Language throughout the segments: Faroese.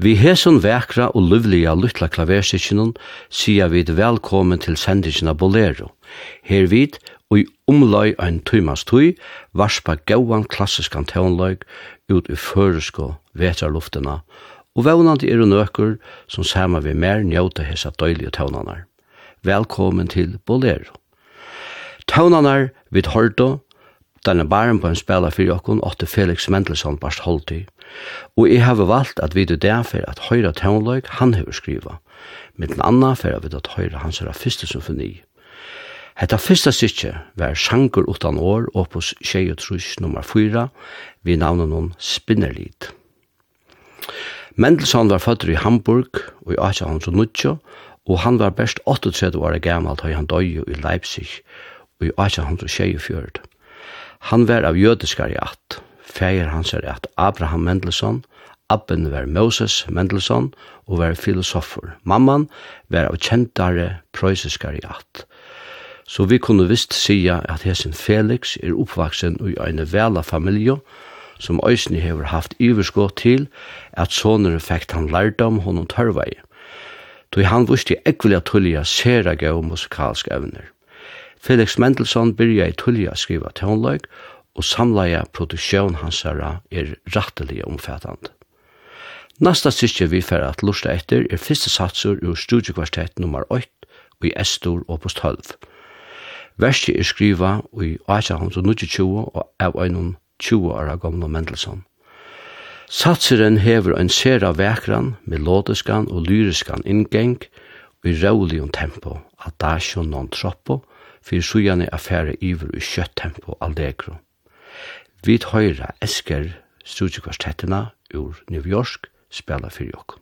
Vi hesson vekra og livliga luttla klaverstitjennom sier vid velkommen til sendingen Bolero. Her vid, og i omløy ein tøymas tøy, varspa gauan klassiskan tøvnløyg ut i føresko vetrarluftena, og vevnandi er nøkker som sama vi mer njóta hesa døylige tøynanar. Velkommen til Bolero. Tøynanar vid Hordo, denne baren på en spela fyrir okkon, åtte Felix Mendelssohn barst holdtid, Og jeg har valgt at vi det derfor at høyre tøvnløyk han har skriva. Mittlen anna for at vi det høyre hans er første symfoni. Hetta fyrsta sykje var Sjankur utan år, opus 23, nummer 4, vi navnet noen Spinnerlid. Mendelssohn var født i Hamburg og i 1890, og han var best 38 år gammel da han døy i Leipzig og i 1824. Han var av jødiskar i 8 feir hans er at Abraham Mendelssohn, Abben var Moses Mendelssohn og var filosofer. Mamman var av kjentare prøysiskare at. Så vi kunne visst sija at hesen Felix er oppvaksen i en vela familie som òsni hever haft iverskått til at soneren fekk han lærdom honom tørvei. Toi han vusti ekvilja tullia sera gau musikalsk evner. Felix Mendelssohn byrja i tullia skriva tonløg, og samleie produksjon hansara er rattelige omfattand. Nasta styrkje vi fer at lusta etter er fyrste satsur ur studiekvartett nummer 8 i Estor og på 12. Verset er skriva i 1820 og av einon 20 år gamle Mendelssohn. Satseren hever en sera vekran, melodiskan og lyriskan inngeng i raulion tempo, adagio non troppo, fyrir sujane affære iver i kjøtt tempo allegro. Vi høyra esker studiekvartettina ur New York spela fyrir okkur.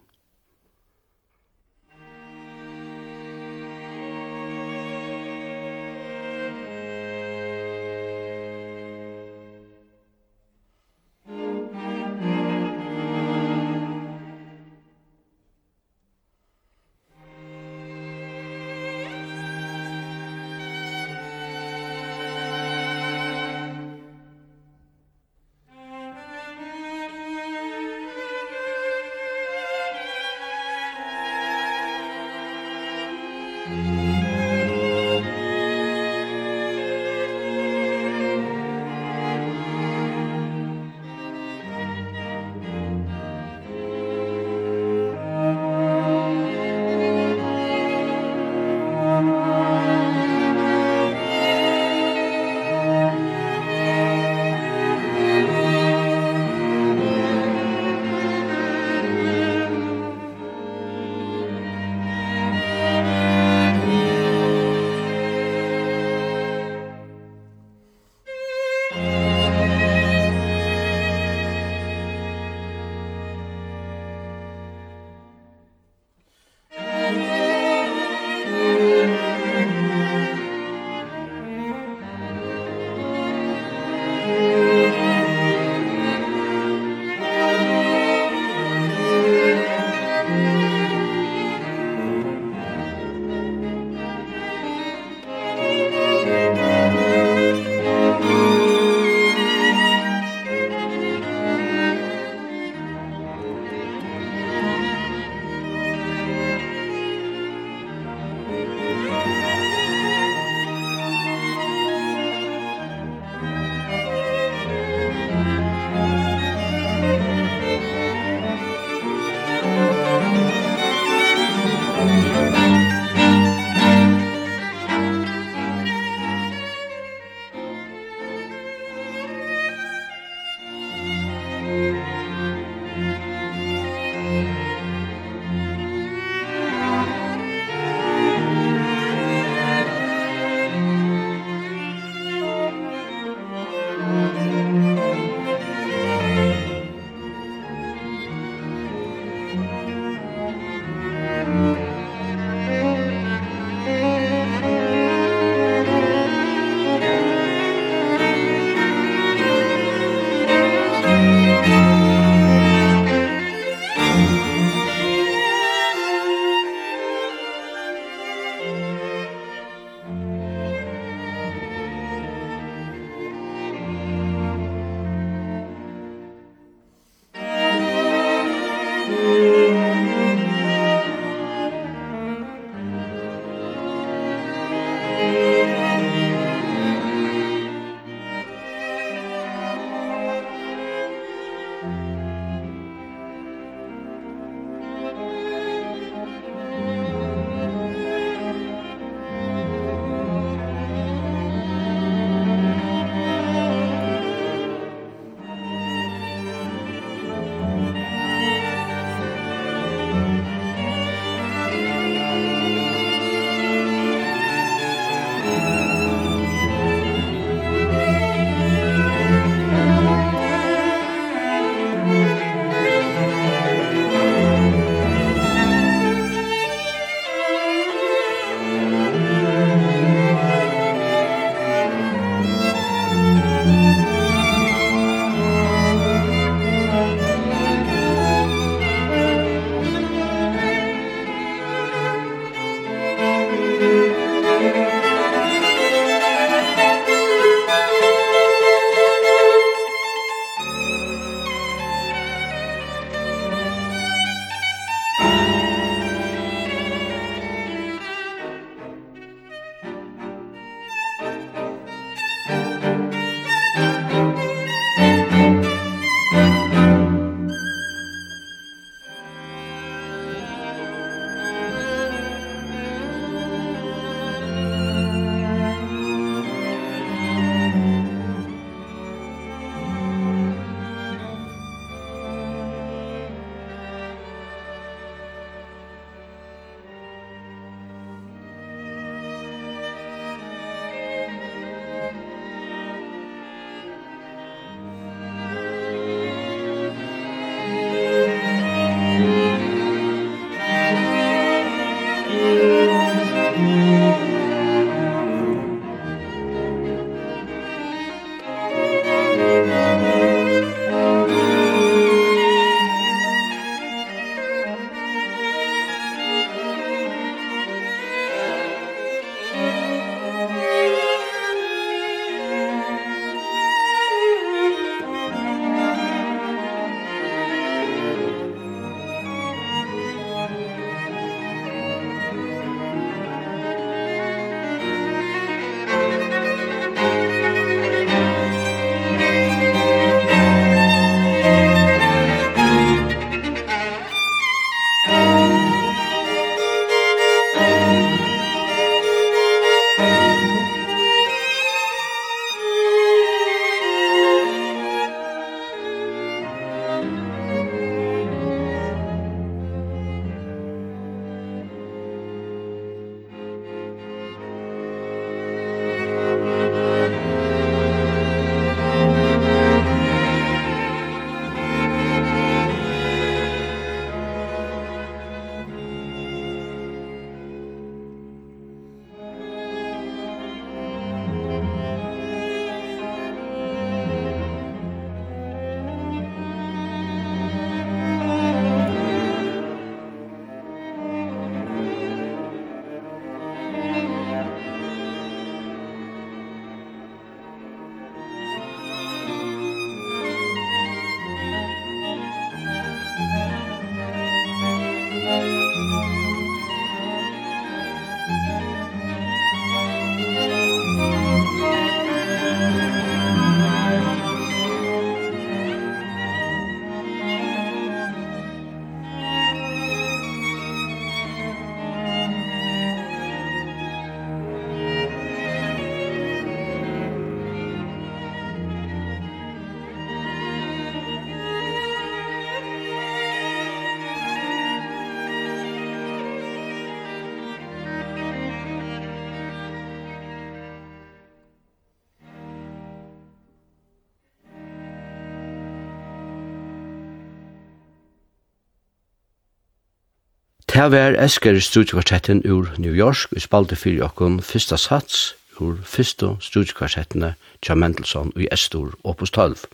Det var Esker studiekvartetten ur New York, vi spalte fyrir okkon fyrsta sats ur fyrsta studiekvartettene Tja Mendelssohn i Estor Opus 12.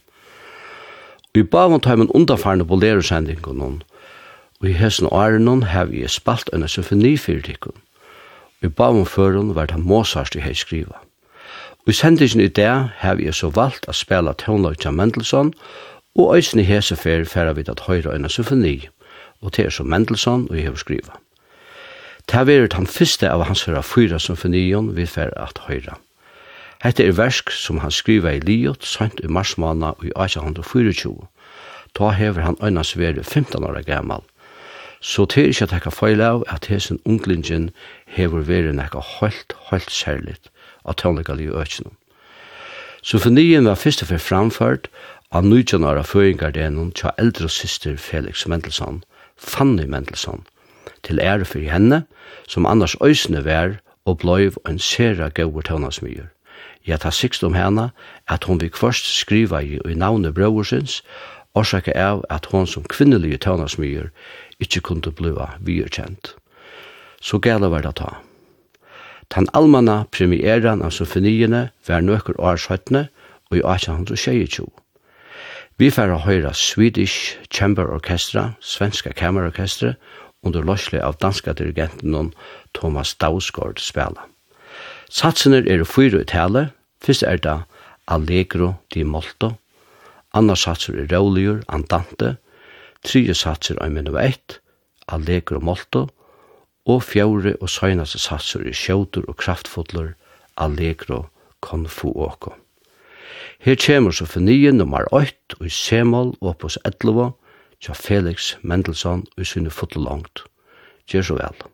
Vi bavon taimen undanfarne bolerosendingon hon, og i hessen årenon hev jeg spalt enn symfoni fyrirtikon. Vi bavon føron var det Mozart i hei skriva. Vi i sendingen i dag hev jeg så valgt a spela tånlag Tja Mendelssohn, og eisen i hese fyrir fyrir vid at høyra enn symfoni og til er som Mendelssohn og jeg har skriva. Det har vært han første av hans høyra fyra symfonion vi fer at høyra. Hette er versk som han skriva i Liot, sant i marsmana og i 1824. Da hever han øynans veri 15 år gammal. Så til er ikke at jeg feil av at hesen unglingen hever veri nekka holdt, holdt særligt av tøvnlegaliv økjennom. Symfonien var først og framført av 19 år av føringardenon tja eldre syster Felix Mendelssohn, Fanny Mendelssohn, til ære for henne, som annars øysene vær og bløyv en sera gauur tøvnasmyr. Jeg tar sikst om henne at hun vil først skriva i, i navnet brøversins, årsaka av at hon som kvinnelige tøvnasmyr ikkje kunne bliva virkjent. Så gale var det ta. Tan almanna premieran av symfoniene var nøkker årsøttene og i 1822. Vi får høyra Swedish Chamber Orchestra, svenska kammerorkestre, under løsle av danska dirigenten Thomas Dausgaard spela. Satsener er fyra i tale, fyrst er det Allegro di Molto, annar satser er Rauliur, Andante, tredje satser er Minuet, Allegro Molto, og fjore og søgnaste satser er Sjautur og Kraftfodler, Allegro Confuoco. Her kjemur sofonien nummer 8 og i Semol på 11 til Felix Mendelssohn og i sinne fotolangt. Gjør så vel.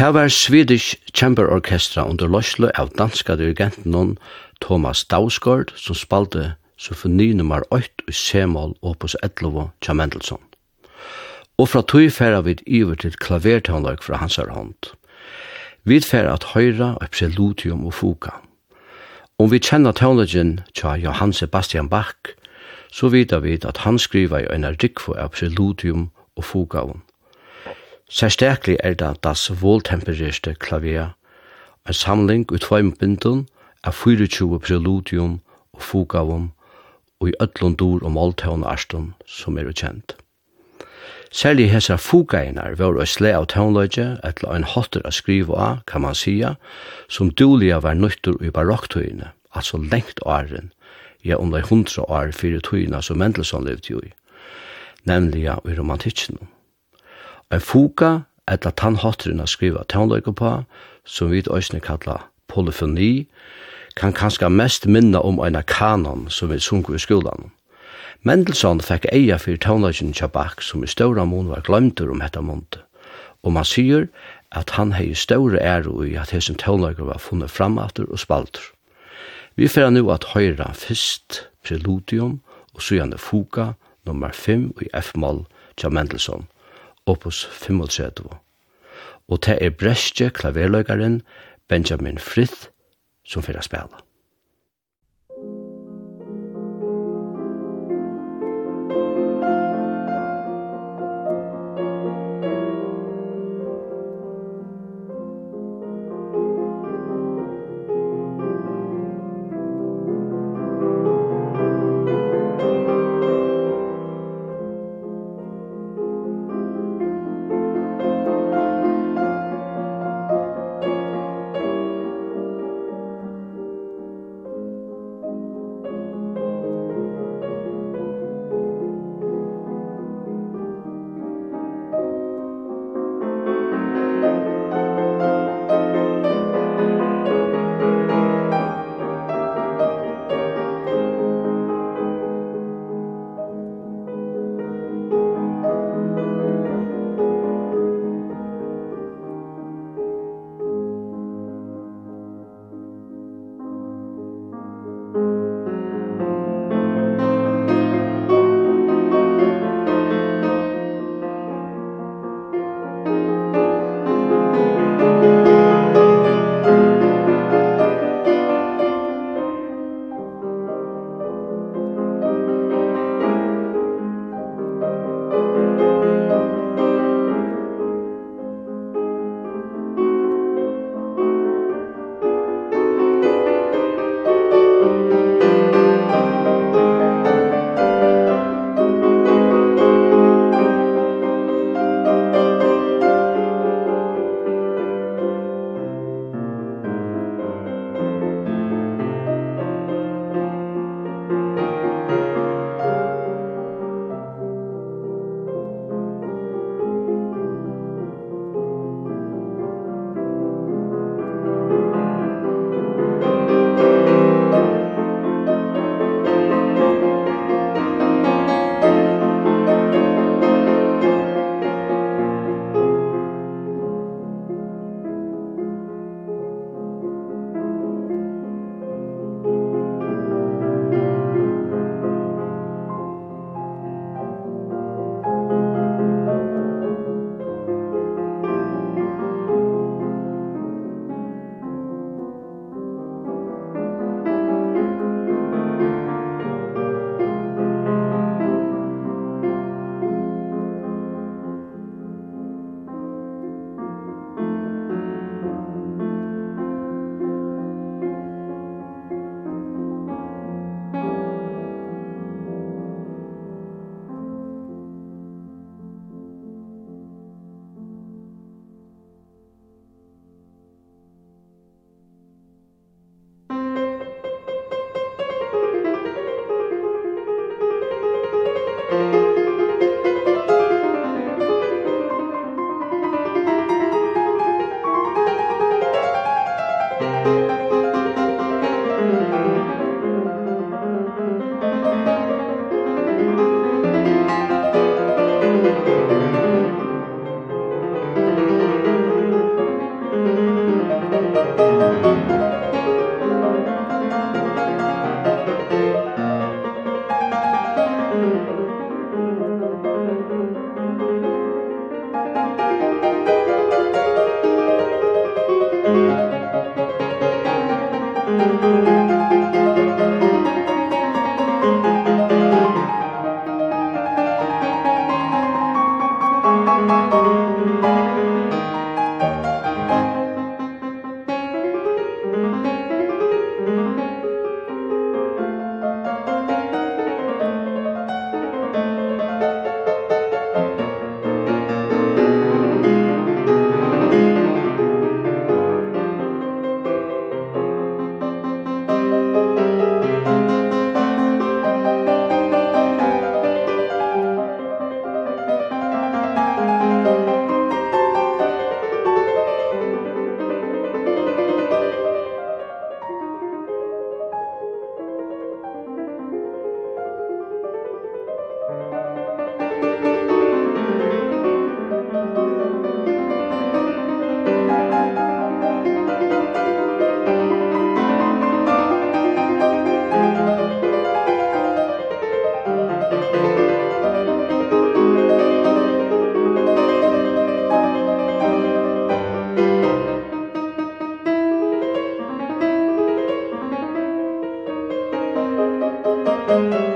Det var Swedish Chamber Orchestra under Løslo av danska dirigenten Thomas Dausgaard som spalte symfoni nummer 8 i C-mål opus 11 tja Mendelssohn. Og fra tog færa vid iver til klavertånlag fra hans hånd. Vi færa at høyra og preludium og fuga. Om vi kjenner tånlagen tja Johann Sebastian Bach, så vidar vi at han skriva i en rikvo av preludium og fuga. Særsteklig er det das voltempererte klaver, en samling ut tveim bindun av 24 preludium og fugavum og i ötlund dur og måltøvn arstum som er ukjent. Særlig hesa fugainar var å sle av tøvnløgje etla en hotter a skriva av, kan man sia, som dulia var nøytur i barokktøyne, altså lengt åren, ja om det hundra år fyrir tøyna som Mendelssohn levde jo i, nemlig ja, i romantikken. En fuga, etla a skriva tannløyko på, som vi òsne kalla polyfoni, kan kanska mest minna om eina kanon som vi sungu i skolan. Mendelssohn fekk eia fyrir tannløyken tja som i ståra mun var gløymtur om hetta måndet, og man sier at han hei stóra æru i at hessin tannløyker var funnet framatur og spaltur. Vi fyrir nu at høyra fyrst preludium og sujane fuga nummer 5 i F-moll tja Mendelssohn opus 35. Og det er brestje klaverløygaren Benjamin Frith som fyrir spela. Musik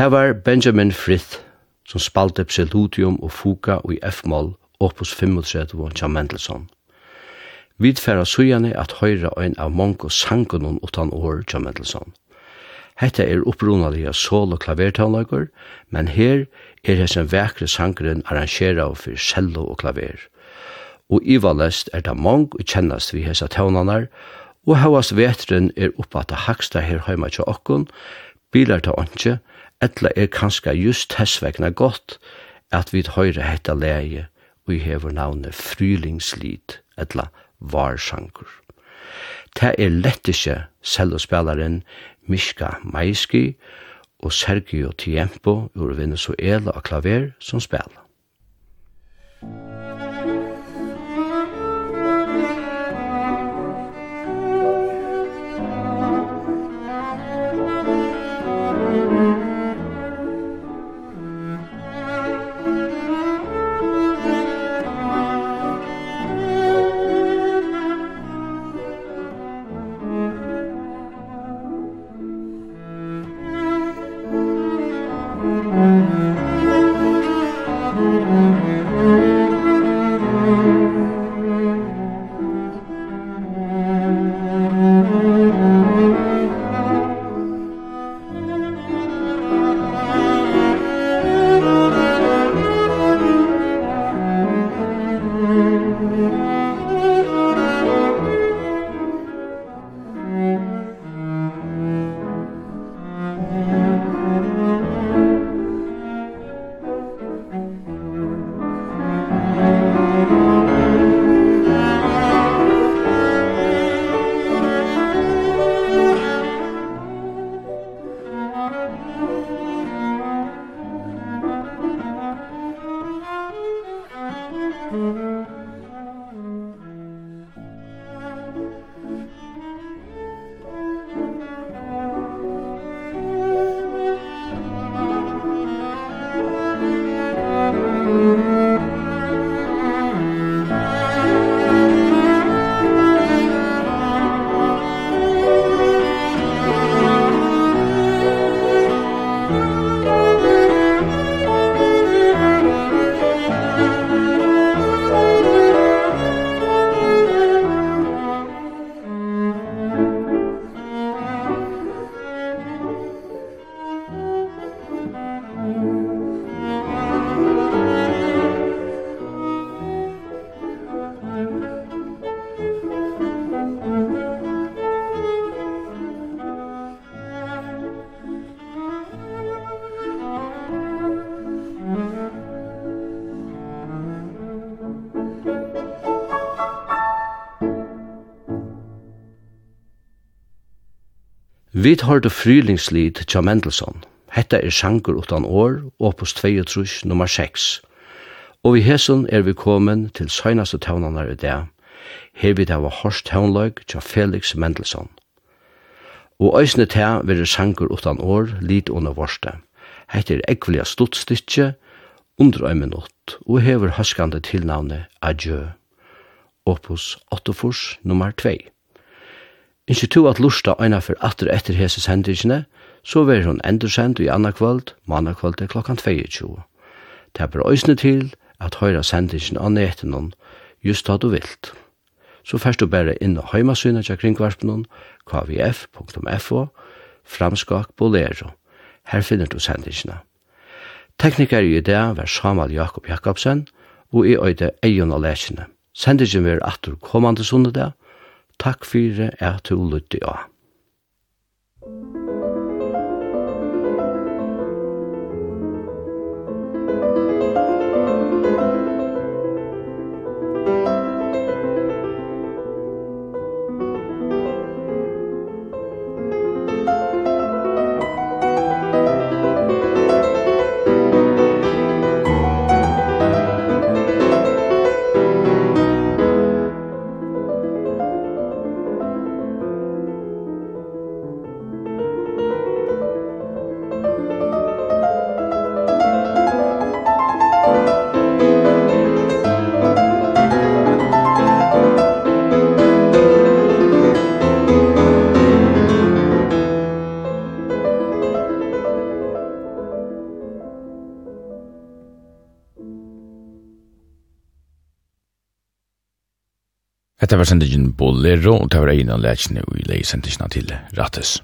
Det var Benjamin Frith som spalte Pseludium og Fuga i F-moll opus 35 Jan Mendelssohn. Vid tverra sujane at høyra ein av mongo sangunon utan år Jan Mendelssohn. Hetta er upprunalige sol- og klavertaunløyker, men her er hessen vekre sangren arrangera av for cello og klaver. Og ivalest er det mong og kjennast vi hessa tøvnanar, og hauast vetren er oppa til haksta her heima tja okkon, bilar ta ontsje, Etla er kanska just hessvegna gott at vi høyre hetta leie og i hever navnet frylingslid, etla varsankur. Det er lett ikkje cellospelaren Mishka Maiski og Sergio Tiempo ur Venezuela og klaver som spela. Vi tar det frylingslid tja Mendelssohn. Hetta er sjangur utan år, opus 22, nummer 6. Og vi hesson er vi kommen til søgnaste tøvnanar i dag. Her vi hava hårst tøvnløg tja Felix Mendelssohn. Og æsne tja vil sjangur utan år, lid under vorste. Hetta er ekvelia stuttstitje, under ein minutt, og hever høskande tilnavne Adjø, opus 8, nummer 2. Ikke to at lusta øyna for atter etter hese sendingsene, så veri hun endursend i anna kvöld, manna kvöld klokkan 22. Det ber øysene til at høyra sendingen av netenon just da du vilt. Så først du bare inn og heimasynet til kringvarpenon kvf.fo framskak bolero. Her finner du sendingene. Tekniker i det var Samal Jakob Jakobsen og i øyde Eion og Lekene. Sendingen vil atter kommande sundag Takk fyrir at du lytti av. Hetta var sendingin Bolero, og det var egnan lærkene vi leie sendingina til Rattes.